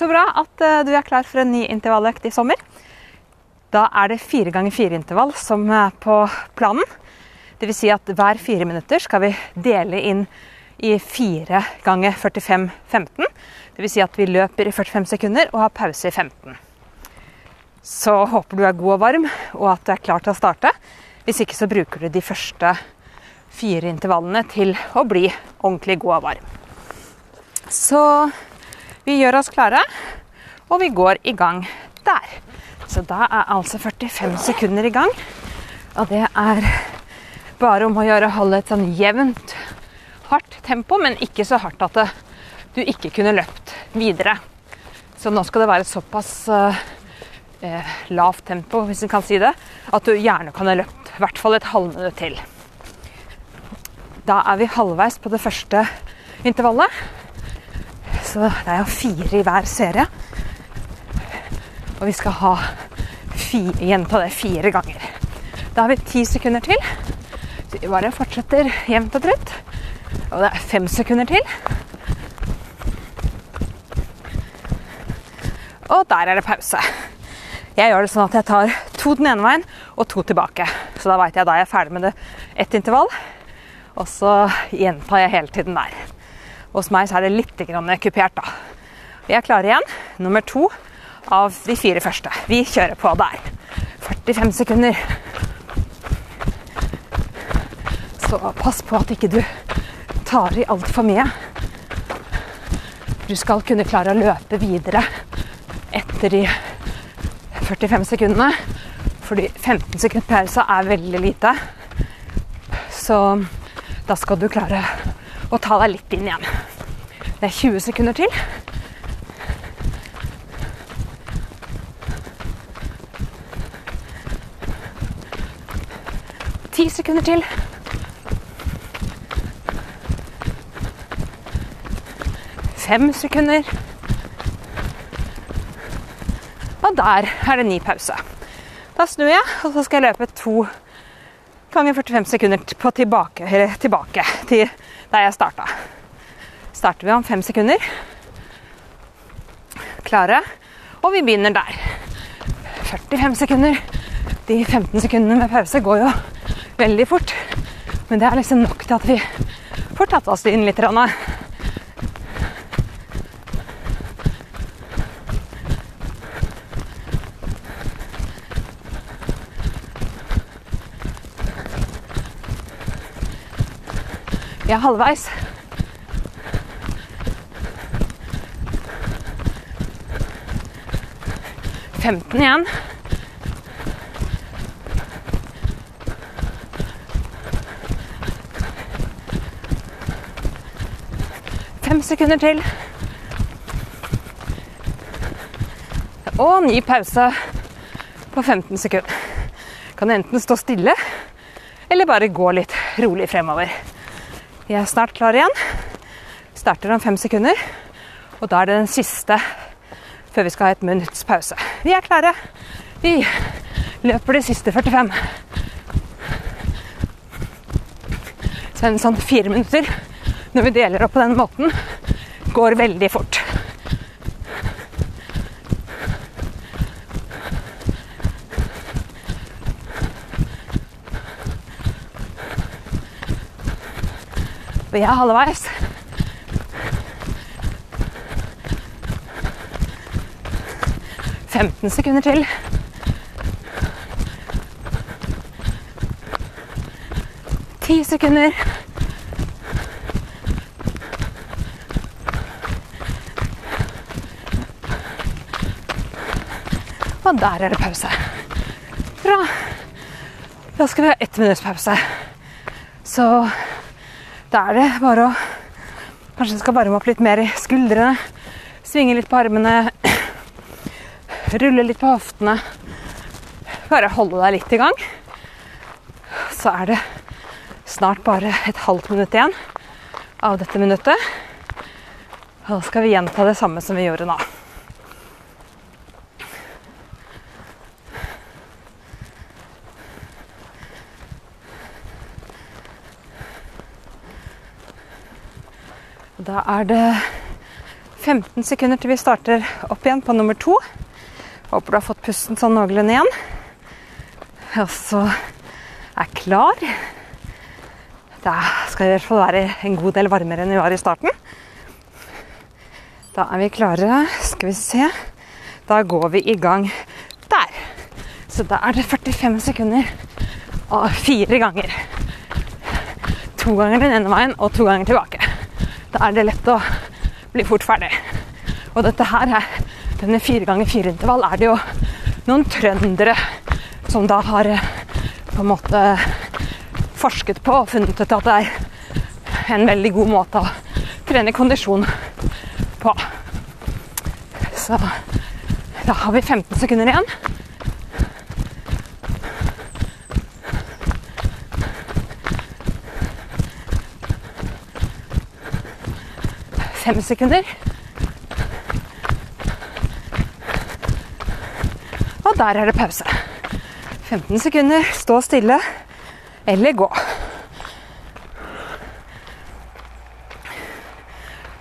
Så bra at eh, du er klar for en ny intervalløkt i sommer. Da er det fire ganger fire intervall som er på planen. Dvs. Si at hver fire minutter skal vi dele inn i fire ganger 45-15. Dvs. Si at vi løper i 45 sekunder og har pause i 15. Så håper du er god og varm, og at du er klar til å starte. Hvis ikke så bruker du de første fire intervallene til å bli ordentlig god og varm. Så vi gjør oss klare, og vi går i gang der. Så da er altså 45 sekunder i gang. Og det er bare om å gjøre å holde et sånn jevnt, hardt tempo, men ikke så hardt at du ikke kunne løpt videre. Så nå skal det være såpass uh, eh, lavt tempo, hvis en kan si det, at du gjerne kan ha løpt i hvert fall et halvminutt til. Da er vi halvveis på det første intervallet. Så det er jo fire i hver serie. Og vi skal ha fire, gjenta det fire ganger. Da har vi ti sekunder til. Så vi bare fortsetter jevnt og trutt. Og det er fem sekunder til. Og der er det pause. Jeg gjør det sånn at jeg tar to den ene veien og to tilbake. Så da veit jeg da jeg er ferdig med det ett intervall. Og så gjentar jeg hele tiden der. Hos meg er det litt kupert, da. Vi er klare igjen. Nummer to av de fire første. Vi kjører på der. 45 sekunder. Så pass på at ikke du tar i altfor mye. Du skal kunne klare å løpe videre etter de 45 sekundene. Fordi 15 sekunder pause er veldig lite. Så da skal du klare å ta deg litt inn igjen. Det er 20 sekunder til. Ti sekunder til. fem sekunder. Og der er det ny pause. Da snur jeg, og så skal jeg løpe to ganger 45 sekunder tilbake, tilbake til der jeg starta. Starter vi om fem sekunder. Klare. Og vi begynner der. 45 sekunder. De 15 sekundene med pause går jo veldig fort. Men det er liksom nok til at vi får tatt oss inn litt. Vi er halvveis. Femten igjen. Fem sekunder til. Og ny pause på 15 sekunder. Kan enten stå stille eller bare gå litt rolig fremover. Vi er snart klar igjen. Starter om fem sekunder. Og da er det den siste før vi skal ha et minutts pause. Vi er klare. Vi løper de siste 45. Så en sånn fire minutter når vi deler opp på den måten, går veldig fort. Vi er halvveis. Femten sekunder til. Ti sekunder. Og der er det pause. Bra. Da skal vi ha ett minutts pause. Så da er det bare å Kanskje skal varme opp litt mer i skuldrene. Svinge litt på armene. Rulle litt på hoftene. Bare holde deg litt i gang. Så er det snart bare et halvt minutt igjen av dette minuttet. Og da skal vi gjenta det samme som vi gjorde nå. Da er det 15 sekunder til vi starter opp igjen på nummer to. Håper du har fått pusten sånn noenlunde igjen. Og så er klar. Det skal i hvert fall være en god del varmere enn vi var i starten. Da er vi klare. Skal vi se. Da går vi i gang der. Så da er det 45 sekunder og fire ganger. To ganger den ene veien og to ganger tilbake. Da er det lett å bli fort ferdig. Og dette her er denne fire ganger fire intervall er det jo noen trøndere som da har eh, på en måte forsket på og funnet ut at det er en veldig god måte å trene kondisjon på. Så da har vi 15 sekunder igjen. Fem sekunder. Der er det pause. 15 sekunder, stå stille eller gå.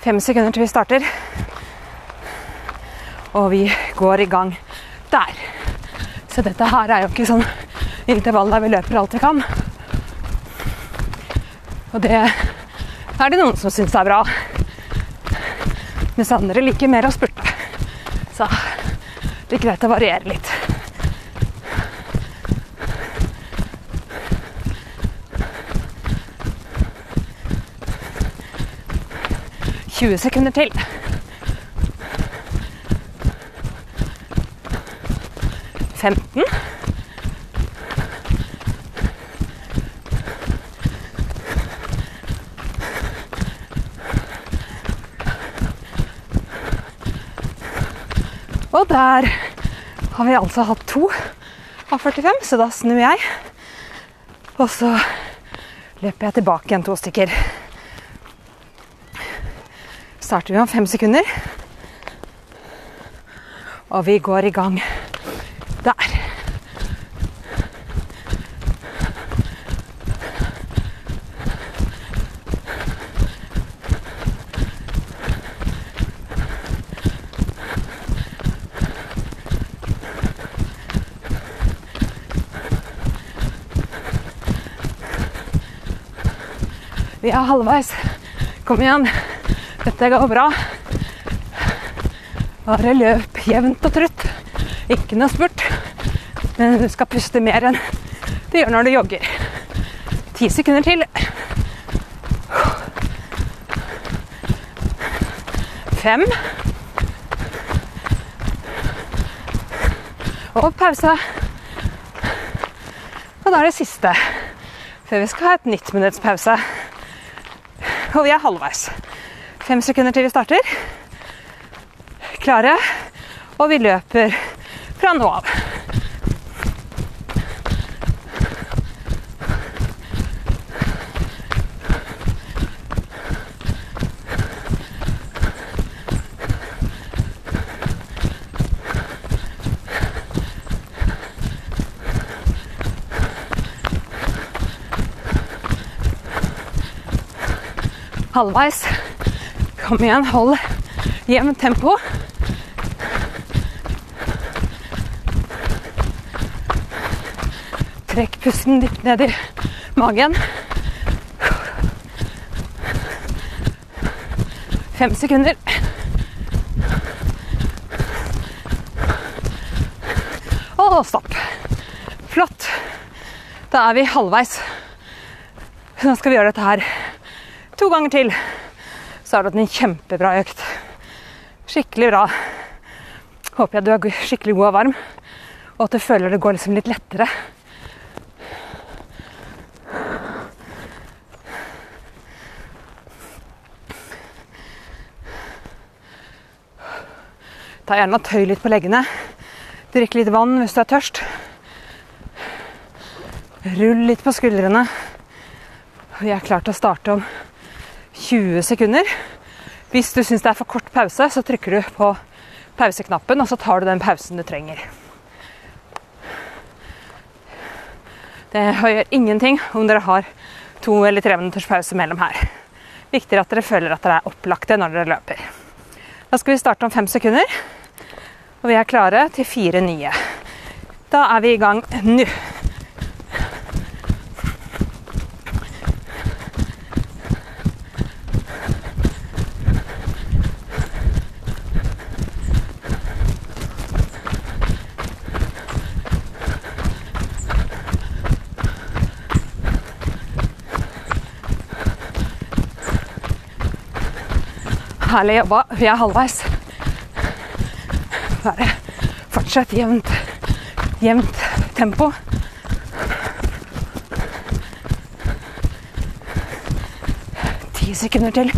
Fem sekunder til vi starter. Og vi går i gang der. Så dette her er jo ikke sånn intervall der vi løper alt vi kan. Og det er det noen som syns er bra. Mens andre liker mer å spurte. Så det er greit å variere litt. 20 sekunder til. Femten. Og der har vi altså hatt to av 45, så da snur jeg. Og så løper jeg tilbake igjen to stykker starter vi om fem sekunder. Og vi går i gang der. Vi er halvveis. Kom igjen. Dette går bra. Bare løp jevnt og trutt. Ikke noe spurt. Men du skal puste mer enn du gjør når du jogger. Ti sekunder til. Fem. Og pause. Og da er det siste. Før vi skal ha et nytt minutts pause. Og vi er halvveis. Fem sekunder til vi starter. Klare. Og vi løper fra nå av. halvveis. Kom igjen, hold jevnt tempo. Trekk pusten dypt ned i magen. Fem sekunder. Og stopp. Flott. Da er vi halvveis. Nå skal vi gjøre dette her to ganger til så har du hatt en kjempebra økt. Skikkelig bra. Håper jeg du er skikkelig god og varm, og at du føler det går liksom litt lettere. Ta gjerne og tøy litt på leggene. Drikk litt vann hvis du er tørst. Rull litt på skuldrene. Vi er klare til å starte om 20 sekunder. Hvis du syns det er for kort pause, så trykker du på pauseknappen, og så tar du den pausen du trenger. Det gjør ingenting om dere har to eller tre minutters pause mellom her. Viktigere at dere føler at dere er opplagte når dere løper. Da skal vi starte om fem sekunder. Og vi er klare til fire nye. Da er vi i gang nå. Herlig jobba. Vi er halvveis. Bare fortsett jevnt, jevnt tempo. Ti sekunder til.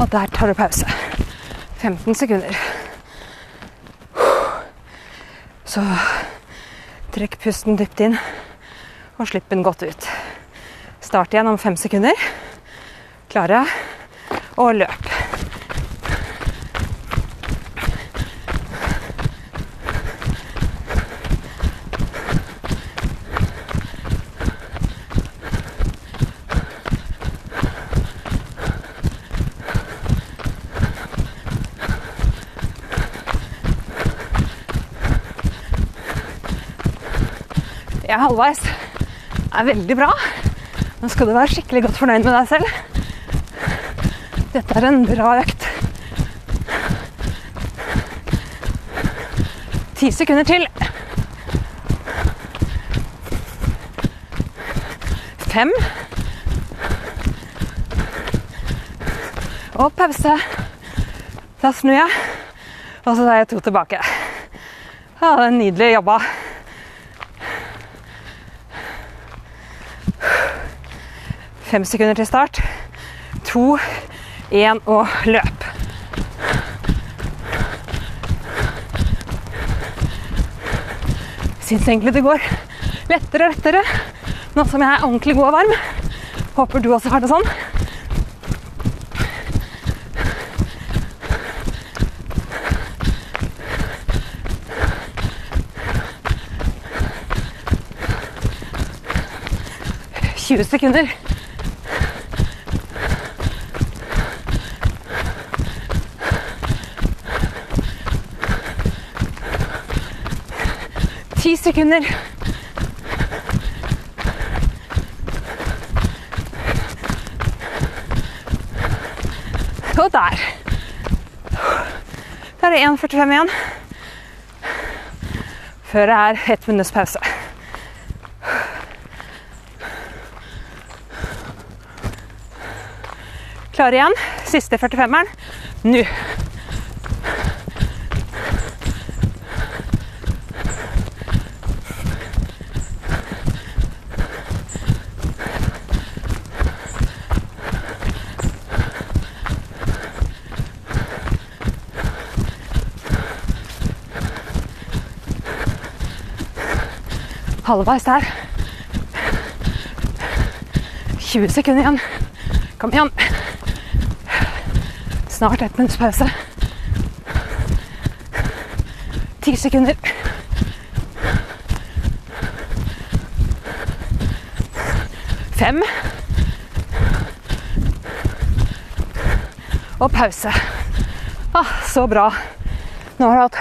Og der tar du pause. 15 sekunder. Så Trekk pusten dypt inn og slipp den godt ut. Start igjen om fem sekunder. Klare og løp. Jeg halvveis. Er veldig bra. Nå skal du være skikkelig godt fornøyd med deg selv. Dette er en bra økt. Ti sekunder til. Fem. Og pause. Da snur jeg, og så tar jeg to tilbake. Ja, det er nydelig jobba. Fem sekunder til start. To, én og løp. Syns egentlig det går lettere og lettere nå som jeg er ordentlig god og varm. Håper du også har det sånn. Tjue sekunder. Ti sekunder. Og der. Da er det 1,45 igjen. Før det er ett minutts pause. Klar igjen. Siste 45-eren. Nå. Halvveis der. 20 sekunder igjen. Kom igjen. Snart ett minutts pause. Ti sekunder. Fem. Og pause. Ah, så bra. Nå har du hatt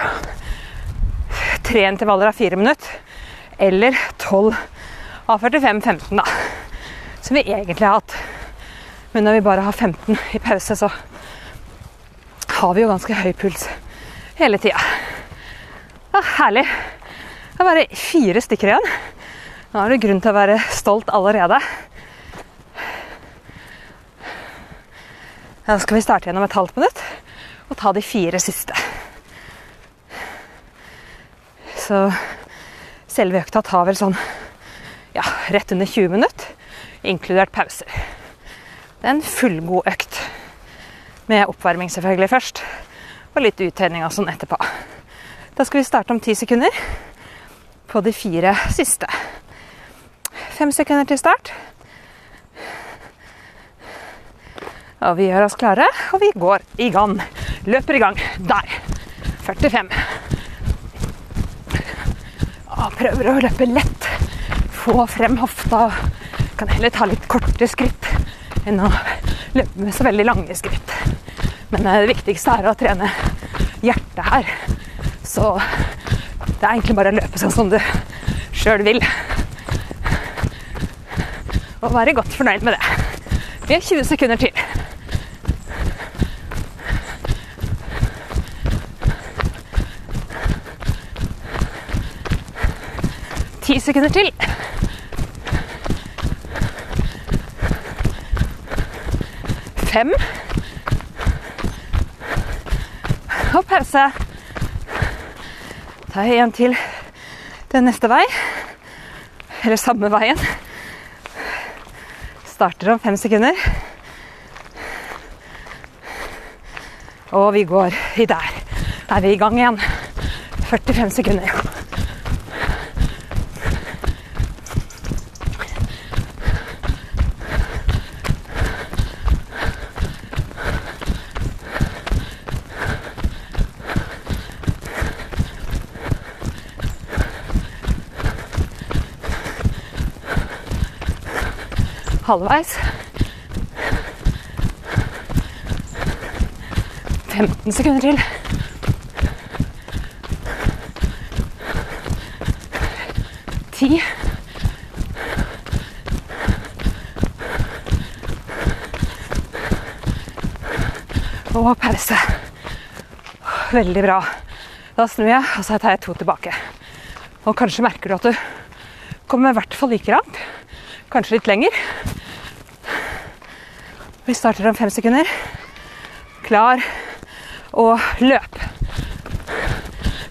tre intervaller av fire minutter eller 12 av 45-15, da. Som vi egentlig har hatt. Men når vi bare har 15 i pause, så har vi jo ganske høy puls hele tida. Ja, herlig. Det er bare fire stykker igjen. Nå er det grunn til å være stolt allerede. Da skal vi starte gjennom et halvt minutt og ta de fire siste. Så Selve økta tar vel sånn ja, rett under 20 minutter, inkludert pauser. Det er en fullgod økt. Med oppvarming selvfølgelig først, og litt uttøyning og sånn etterpå. Da skal vi starte om ti sekunder på de fire siste. Fem sekunder til start. Og vi gjør oss klare, og vi går i gang. Løper i gang. Der. 45 og prøver å løpe lett få frem hofta. Kan heller ta litt korte skritt enn å løpe med så veldig lange skritt. Men eh, det viktigste er å trene hjertet her. Så det er egentlig bare å løpe sånn som du sjøl vil. Og være godt fornøyd med det. Vi har 20 sekunder til. Ti sekunder til. Fem. Og pause. Ta en til den neste vei. Eller samme veien. Starter om fem sekunder. Og vi går i der. Er vi i gang igjen. 45 sekunder. Halvveis. 15 sekunder til. Ti. Og pause. Veldig bra. Da snur jeg, og så tar jeg to tilbake. Og kanskje merker du at du kommer i hvert fall like langt. Kanskje litt lenger. Vi starter om fem sekunder. Klar og løp.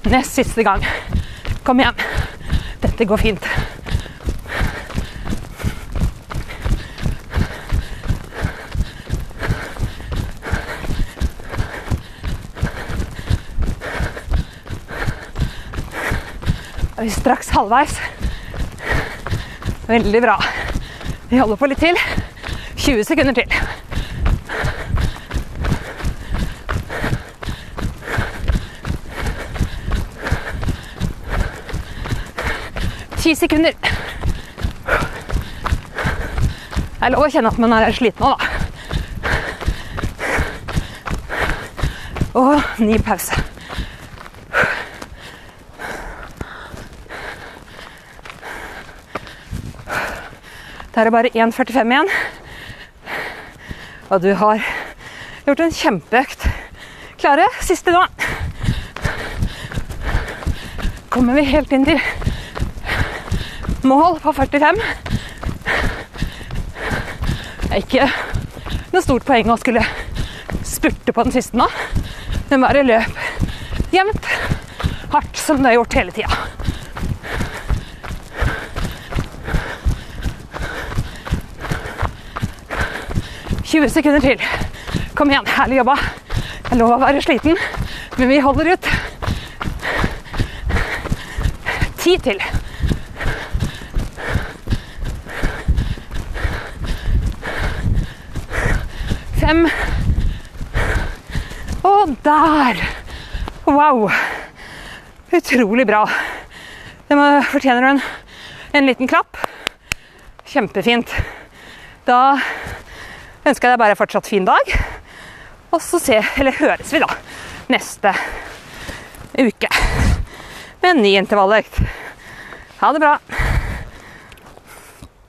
Nest siste gang. Kom igjen. Dette går fint. Er vi straks halvveis? Veldig bra. Vi holder på litt til. 20 sekunder til. Ti sekunder. Det er lov å kjenne at man er sliten nå, da. Og ny pause. Da er bare 1,45 igjen. Og du har gjort en kjempeøkt. Klare? Siste nå. Kommer vi helt inn til mål på 45. Det er ikke noe stort poeng å skulle spurte på den siste nå, men bare løp jevnt, hardt, som du har gjort hele tida. 20 sekunder til. Kom igjen, herlig jobba. Jeg lover lov å være sliten, men vi holder ut. Ti til. Fem. Og der! Wow! Utrolig bra. Det fortjener en, en liten klapp. Kjempefint. Da ønsker jeg deg bare fortsatt fin dag. Og så se, eller høres vi da neste uke med en ny intervalløkt. Ha det bra.